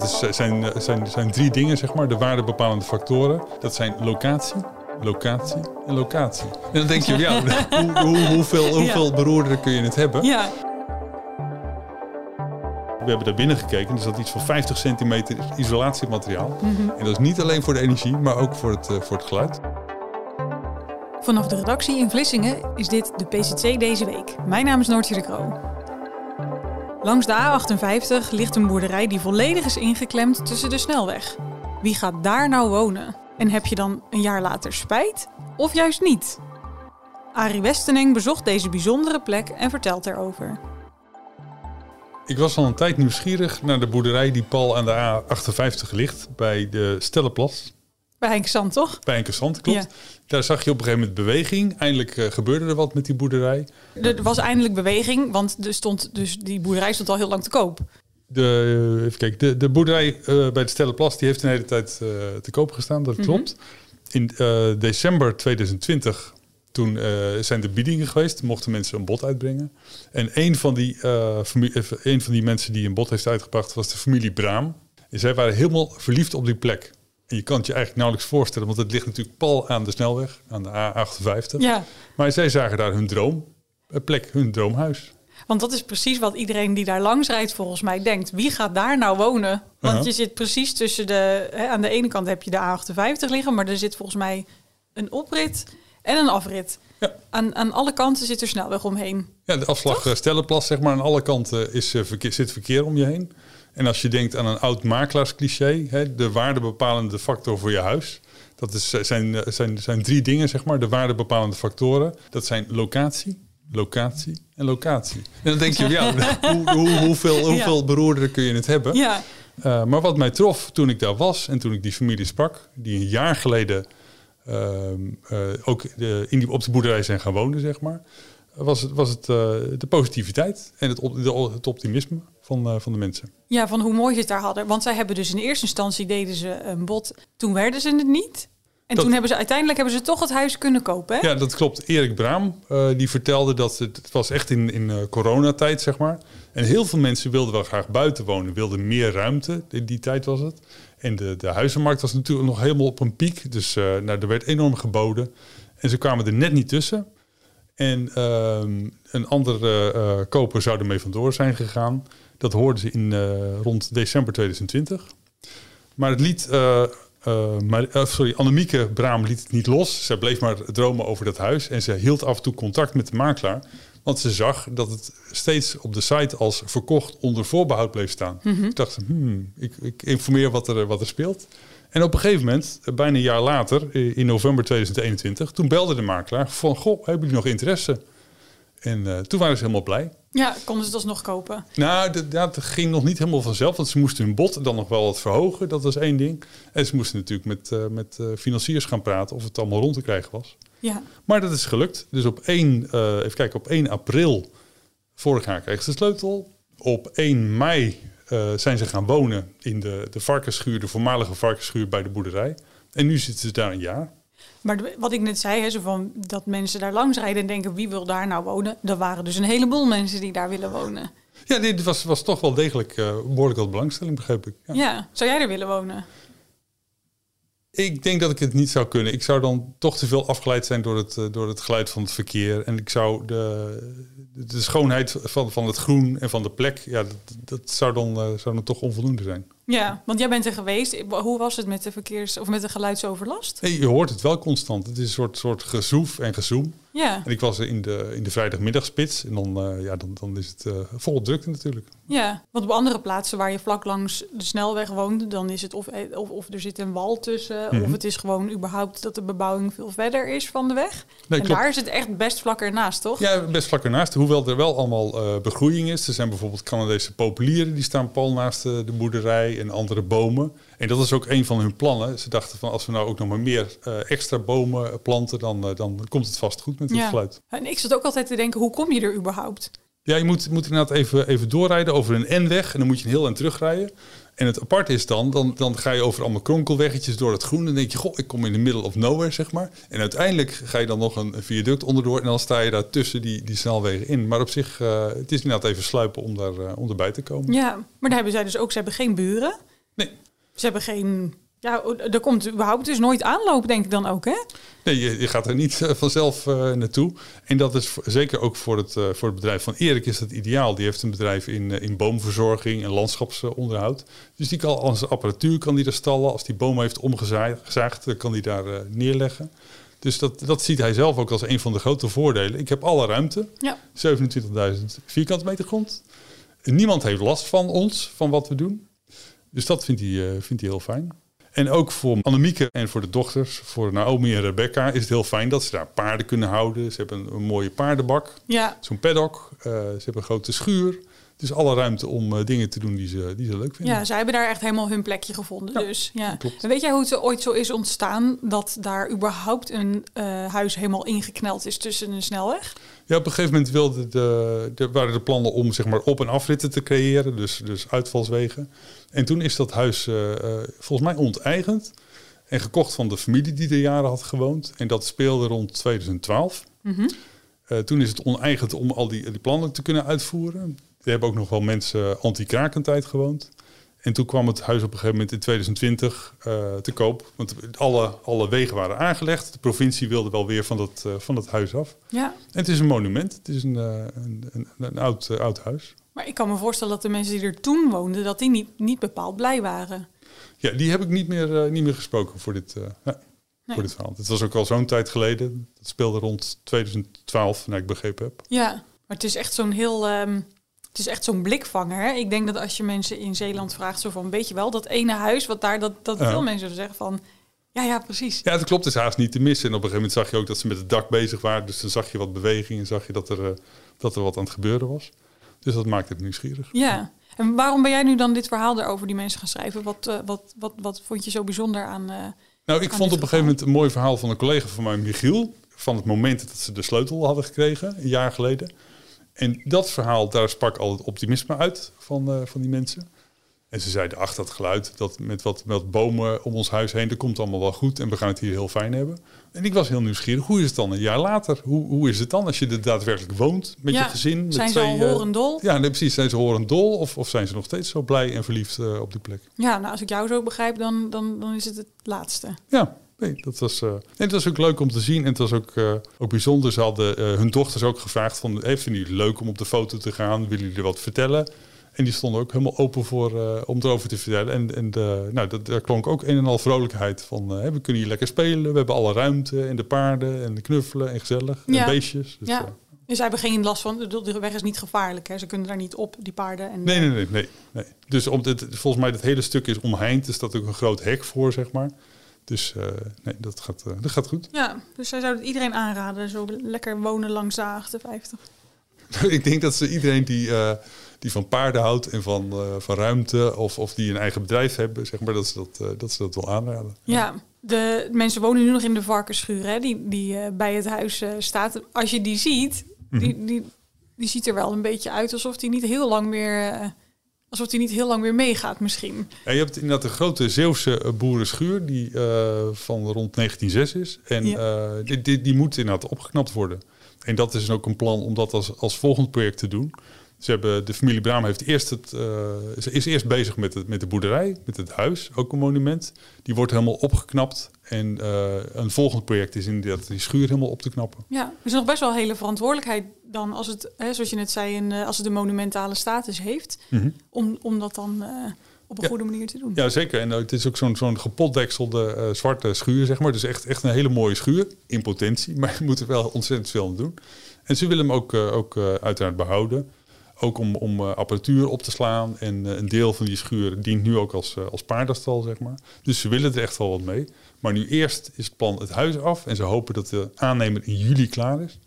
Dat is, eh, zijn, eh, zijn, zijn drie dingen, zeg maar, de waardebepalende factoren. Dat zijn locatie, locatie en locatie. En dan denk je, ja, hoe, hoe, hoeveel, hoeveel ja. beroerderen kun je het hebben? Ja. We hebben daar binnen gekeken. Er zat iets van 50 centimeter isolatiemateriaal. En dat is niet alleen voor de energie, maar ook voor het, uh, voor het geluid. Vanaf de redactie in Vlissingen is dit de PCC deze week. Mijn naam is Noortje de Kroo. Langs de A58 ligt een boerderij die volledig is ingeklemd tussen de snelweg. Wie gaat daar nou wonen? En heb je dan een jaar later spijt? Of juist niet? Arie Westeneng bezocht deze bijzondere plek en vertelt erover. Ik was al een tijd nieuwsgierig naar de boerderij die pal aan de A58 ligt bij de Stellenplas. Bij Henkensand, toch? Bij Henkensand, klopt. Daar zag je op een gegeven moment beweging. Eindelijk uh, gebeurde er wat met die boerderij. Er was eindelijk beweging, want er stond, dus die boerderij stond al heel lang te koop. De, even kijken, de, de boerderij uh, bij de Stellenplas die heeft een hele tijd uh, te koop gestaan, dat klopt. Mm -hmm. In december 2020 toen zijn de biedingen geweest, mochten mensen een bod uitbrengen. En een van, die, een van die mensen die een bod heeft uitgebracht was de familie Braam. En zij waren helemaal verliefd op die plek. En je kan het je eigenlijk nauwelijks voorstellen, want het ligt natuurlijk pal aan de snelweg, aan de A58. Ja. Maar zij zagen daar hun droom, een plek, hun droomhuis. Want dat is precies wat iedereen die daar langs rijdt volgens mij denkt. Wie gaat daar nou wonen? Want uh -huh. je zit precies tussen de... Hè, aan de ene kant heb je de A58 liggen, maar er zit volgens mij een oprit en een afrit. Ja. Aan, aan alle kanten zit er snelweg omheen. Ja, de afslag Toch? Stellenplas, zeg maar, aan alle kanten is, uh, verkeer, zit verkeer om je heen. En als je denkt aan een oud makelaarscliché, hè, de waardebepalende factor voor je huis. Dat is, zijn, zijn, zijn drie dingen, zeg maar, de waardebepalende factoren. Dat zijn locatie, locatie en locatie. En dan denk je, ja, hoe, hoe, hoeveel, hoeveel ja. beroerderen kun je het hebben? Ja. Uh, maar wat mij trof toen ik daar was en toen ik die familie sprak, die een jaar geleden uh, uh, ook de, in die, op de boerderij zijn gaan wonen, zeg maar, was het, was het de positiviteit en het, het optimisme van, uh, van de mensen. Ja, van hoe mooi ze het daar hadden. Want zij hebben dus in eerste instantie deden ze een bod. Toen werden ze het niet. En dat, toen hebben ze uiteindelijk hebben ze toch het huis kunnen kopen. Hè? Ja, dat klopt. Erik Braam uh, die vertelde dat het, het was echt in, in uh, coronatijd, zeg maar. En heel veel mensen wilden wel graag buiten wonen, wilden meer ruimte. In die tijd was het. En de, de huizenmarkt was natuurlijk nog helemaal op een piek. Dus uh, nou, er werd enorm geboden. En ze kwamen er net niet tussen. En een andere koper zou ermee vandoor zijn gegaan. Dat hoorden ze in uh, rond december 2020. Maar het liet, uh, uh, maar, sorry, Annemieke Braam liet het niet los. Zij bleef maar dromen over dat huis. En ze hield af en toe contact met de makelaar. Want ze zag dat het steeds op de site als verkocht onder voorbehoud bleef staan. Mm -hmm. Ik dacht, hmm, ik, ik, informeer wat er, wat er speelt. En op een gegeven moment, bijna een jaar later, in november 2021, toen belde de makelaar van, goh, hebben jullie nog interesse? En uh, toen waren ze helemaal blij. Ja, konden ze het alsnog kopen? Nou, dat, dat ging nog niet helemaal vanzelf. Want ze moesten hun bod dan nog wel wat verhogen. Dat was één ding. En ze moesten natuurlijk met, uh, met uh, financiers gaan praten of het allemaal rond te krijgen was. Ja. Maar dat is gelukt. Dus op 1, uh, even kijken, op 1 april vorig jaar kregen ze de sleutel. Op 1 mei zijn ze gaan wonen in de, de varkensschuur, de voormalige varkensschuur bij de boerderij. En nu zitten ze daar een jaar. Maar wat ik net zei, hè, zo van dat mensen daar langs rijden en denken wie wil daar nou wonen. Er waren dus een heleboel mensen die daar willen wonen. Ja, dit was, was toch wel degelijk uh, behoorlijk wat belangstelling, begreep ik. Ja. ja. zou jij er willen wonen? Ik denk dat ik het niet zou kunnen. Ik zou dan toch te veel afgeleid zijn door het, uh, door het geluid van het verkeer. En ik zou de, de schoonheid van, van het groen en van de plek, ja, dat, dat zou, dan, uh, zou dan toch onvoldoende zijn. Ja, want jij bent er geweest. Hoe was het met de verkeers of met de geluidsoverlast? Je hoort het wel constant. Het is een soort, soort gezoef en gezoem. Ja. En ik was er in de, in de vrijdagmiddagspits. En dan, uh, ja, dan, dan is het uh, vol drukte natuurlijk. Ja, want op andere plaatsen waar je vlak langs de snelweg woont... dan is het of, of, of er zit een wal tussen... Mm -hmm. of het is gewoon überhaupt dat de bebouwing veel verder is van de weg. Nee, en klopt. daar is het echt best vlak ernaast, toch? Ja, best vlak ernaast. Hoewel er wel allemaal uh, begroeiing is. Er zijn bijvoorbeeld Canadese populieren... die staan pal naast de, de boerderij en andere bomen... En dat is ook een van hun plannen. Ze dachten van als we nou ook nog maar meer extra bomen planten, dan, dan komt het vast goed met ja. geluid. En ik zat ook altijd te denken, hoe kom je er überhaupt? Ja, je moet, moet inderdaad even, even doorrijden over een N-weg en dan moet je een heel eind terugrijden. En het aparte is dan, dan, dan ga je over allemaal kronkelweggetjes door het groen. En denk je, goh, ik kom in de middle of nowhere, zeg maar. En uiteindelijk ga je dan nog een, een viaduct onderdoor. En dan sta je daar tussen die, die snelwegen in. Maar op zich, uh, het is inderdaad even sluipen om, daar, uh, om erbij te komen. Ja, maar daar hebben zij dus ook, ze hebben geen buren. Nee. Ze hebben geen ja, er komt überhaupt dus nooit aanloop, denk ik dan ook, hè? Nee, je, je gaat er niet uh, vanzelf uh, naartoe. En dat is voor, zeker ook voor het, uh, voor het bedrijf van Erik is dat ideaal. Die heeft een bedrijf in, in boomverzorging en landschapsonderhoud. Dus die kan als apparatuur kan die er stallen. Als die boom heeft omgezaagd, kan die daar neerleggen. Dus dat, dat ziet hij zelf ook als een van de grote voordelen. Ik heb alle ruimte, ja. 27.000 vierkante meter grond. Niemand heeft last van ons, van wat we doen. Dus dat vindt hij, vindt hij heel fijn. En ook voor Annemieke en voor de dochters, voor Naomi en Rebecca, is het heel fijn dat ze daar paarden kunnen houden. Ze hebben een, een mooie paardenbak, ja. zo'n paddock. Uh, ze hebben een grote schuur. Dus alle ruimte om uh, dingen te doen die ze, die ze leuk vinden. Ja, zij hebben daar echt helemaal hun plekje gevonden. Ja, dus, ja. klopt. En weet jij hoe het ooit zo is ontstaan dat daar überhaupt een uh, huis helemaal ingekneld is tussen een snelweg? Ja, op een gegeven moment wilde de, de, waren de plannen om zeg maar, op- en afritten te creëren, dus, dus uitvalswegen. En toen is dat huis uh, volgens mij onteigend en gekocht van de familie die er jaren had gewoond. En dat speelde rond 2012. Mm -hmm. uh, toen is het oneigend om al die, die plannen te kunnen uitvoeren. Er hebben ook nog wel mensen anti-krakentijd gewoond. En toen kwam het huis op een gegeven moment in 2020 uh, te koop. Want alle, alle wegen waren aangelegd. De provincie wilde wel weer van dat, uh, van dat huis af. Ja. En het is een monument. Het is een, uh, een, een, een, oud, oud huis. Maar ik kan me voorstellen dat de mensen die er toen woonden... dat die niet, niet bepaald blij waren. Ja, die heb ik niet meer, niet meer gesproken voor dit, nee. voor dit verhaal. Het was ook al zo'n tijd geleden. Dat speelde rond 2012, naar ik begrepen heb. Ja, maar het is echt zo'n heel... Um het is echt zo'n blikvanger. Hè? Ik denk dat als je mensen in Zeeland vraagt, zo van, weet je wel, dat ene huis wat daar, dat, dat veel mensen zullen zeggen van, ja, ja, precies. Ja, dat klopt. Het is haast niet te missen. En op een gegeven moment zag je ook dat ze met het dak bezig waren. Dus dan zag je wat beweging en zag je dat er, uh, dat er wat aan het gebeuren was. Dus dat maakt het nieuwsgierig. Ja. En waarom ben jij nu dan dit verhaal erover die mensen gaan schrijven? Wat, uh, wat, wat, wat vond je zo bijzonder aan... Uh, nou, ik vond op een gegeven moment een mooi verhaal van een collega van mij, Michiel. Van het moment dat ze de sleutel hadden gekregen, een jaar geleden. En dat verhaal, daar sprak al het optimisme uit van, uh, van die mensen. En ze zeiden, ach, dat geluid, dat met wat, met bomen om ons huis heen, dat komt allemaal wel goed. En we gaan het hier heel fijn hebben. En ik was heel nieuwsgierig, hoe is het dan een jaar later? Hoe, hoe is het dan als je er daadwerkelijk woont met ja, je gezin? Met zijn twee, ze al horendol? Uh, ja, nee, precies. Zijn ze horendol of, of zijn ze nog steeds zo blij en verliefd uh, op die plek? Ja, nou, als ik jou zo begrijp, dan, dan, dan is het het laatste. Ja, Nee, dat was, uh, nee, het was ook leuk om te zien. En het was ook, uh, ook bijzonder. Ze hadden uh, hun dochters ook gevraagd van... Hey, vinden jullie leuk om op de foto te gaan? Willen jullie er wat vertellen? En die stonden ook helemaal open voor, om erover te vertellen. En, en de, nou, dat, daar klonk ook een en al vrolijkheid van... we kunnen hier lekker spelen. We hebben alle ruimte en de paarden en de knuffelen en gezellig. Ja. En beestjes. Dus, ja. Dus zij hebben geen last van... De weg is niet gevaarlijk, hè? Ze kunnen daar niet op, die paarden. En, nee, nee, nee, nee, nee. Dus om dit, volgens mij dat hele stuk is omheind. Er staat ook een groot hek voor, zeg maar. Dus uh, nee, dat gaat, uh, dat gaat goed. Ja, dus zij zouden iedereen aanraden. Zo lekker wonen langs de 58. Ik denk dat ze iedereen die, uh, die van paarden houdt en van, van ruimte... Of, of die een eigen bedrijf hebben, zeg maar, dat ze dat, dat, ze dat wel aanraden. Ja, de mensen wonen nu nog in de varkensschuur, hè, die, die bij het huis staat. Als je die ziet, Mhm. die, die, die ziet er wel een beetje uit alsof die niet heel lang meer... Alsof die niet heel lang weer meegaat misschien. Ja, je hebt inderdaad een grote Zeeuwse boerenschuur die uh, van rond 1906 is. En ja. uh, die, die, die, moet inderdaad opgeknapt worden. En dat is ook een plan om dat als, als volgend project te doen. Ze hebben, de familie Braam heeft eerst het, uh, is eerst bezig met, het, met de boerderij, met het huis, ook een monument. Die wordt helemaal opgeknapt. En een volgend project is inderdaad die schuur helemaal op te knappen. Ja, er is nog best wel hele verantwoordelijkheid dan als het, hè, zoals je net zei, in, als het een monumentale status heeft. Mm -hmm. om, om dat dan uh, op een goede manier te doen. Ja, zeker. En het is ook zo'n zo'n gepotdekselde zwarte schuur, zeg maar. Dus echt, echt een hele mooie schuur, in potentie. Maar je moet er wel ontzettend veel aan doen. En ze willen hem ook, ook uiteraard behouden. Ook om, om apparatuur op te slaan. En een deel van die schuur dient nu ook als, als paardenstal, zeg maar. Dus ze willen er echt wel wat mee. Maar nu eerst is het plan het huis af. En ze hopen dat de aannemer in juli klaar is.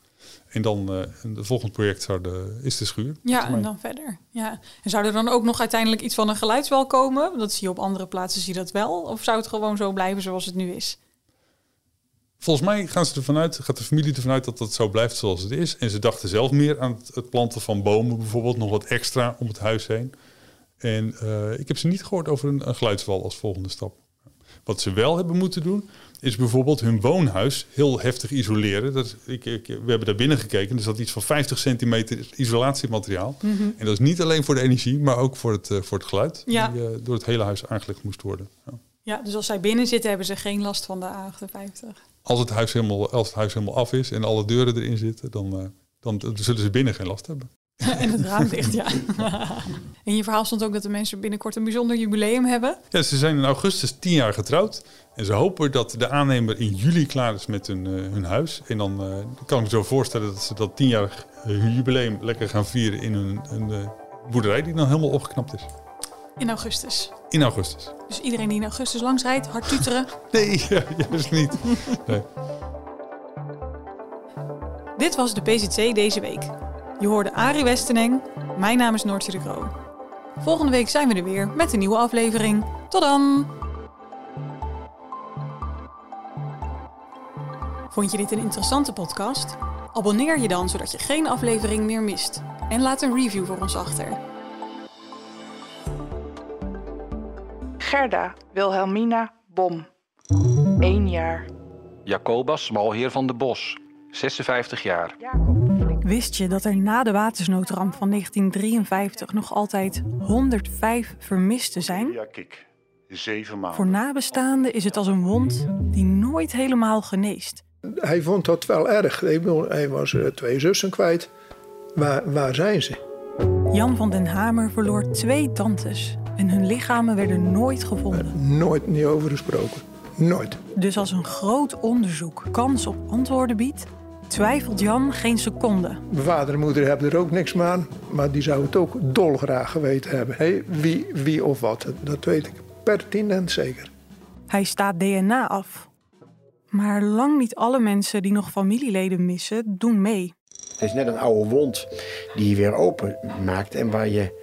En dan uh, het volgende project zou de, is de schuur. Ja, en dan verder. Ja. En zou er dan ook nog uiteindelijk iets van een geluidswal komen? Dat zie je op andere plaatsen, zie je dat wel. Of zou het gewoon zo blijven zoals het nu is? Volgens mij gaan ze ervan uit, gaat de familie ervan uit dat dat zo blijft zoals het is. En ze dachten zelf meer aan het, planten van bomen bijvoorbeeld, nog wat extra om het huis heen. En uh, ik heb ze niet gehoord over een, een geluidswal als volgende stap. Wat ze wel hebben moeten doen, is bijvoorbeeld hun woonhuis heel heftig isoleren. Dat, ik, ik, we hebben daar binnen gekeken. Er zat iets van 50 centimeter isolatiemateriaal. Mhm. En dat is niet alleen voor de energie, maar ook voor het, uh, voor het geluid. Ja. Die uh, door het hele huis aangelegd moest worden. Ja. ja. dus als zij binnen zitten, hebben ze geen last van de A58. Als het huis helemaal, als het huis helemaal af is en alle deuren erin zitten, dan, uh, dan, dan zullen ze binnen geen last hebben. en het raam dicht, ja. in je verhaal stond ook dat de mensen binnenkort een bijzonder jubileum hebben. Ja, ze zijn in augustus tien jaar getrouwd. En ze hopen dat de aannemer in juli klaar is met hun, uh, hun huis. En dan uh, kan ik me zo voorstellen dat ze dat tienjarig jubileum lekker gaan vieren in hun, hun boerderij die dan helemaal opgeknapt is. In augustus. In augustus. Dus iedereen die in augustus langs rijdt, hard tuteren. nee, ja, juist niet. Nee. Dit was de PZC deze week. Je hoorde Arie Westeneng. Mijn naam is Noortje de Kroo. Volgende week zijn we er weer met een nieuwe aflevering. Tot dan! Vond je dit een interessante podcast? Abonneer je dan zodat je geen aflevering meer mist. En laat een review voor ons achter. Gerda Wilhelmina Bom. 1 jaar. Jacobus Malheer van de Bos. 56 jaar. Wist je dat er na de watersnoodramp van 1953 nog altijd 105 vermisten zijn? Ja, kijk. Zeven maanden. Voor nabestaanden is het als een wond die nooit helemaal geneest. Hij vond dat wel erg. Hij was twee zussen kwijt. Waar, waar zijn ze? Jan van den Hamer verloor twee tantes en hun lichamen werden nooit gevonden. Nooit niet over gesproken. Nooit. Dus als een groot onderzoek kans op antwoorden biedt, twijfelt Jan geen seconde. Mijn vader en moeder hebben er ook niks meer aan, maar die zou het ook dolgraag geweten hebben. Hey, wie, wie of wat, dat weet ik pertinent zeker. Hij staat DNA af. Maar lang niet alle mensen die nog familieleden missen, doen mee. Het is net een oude wond die je weer open maakt en waar je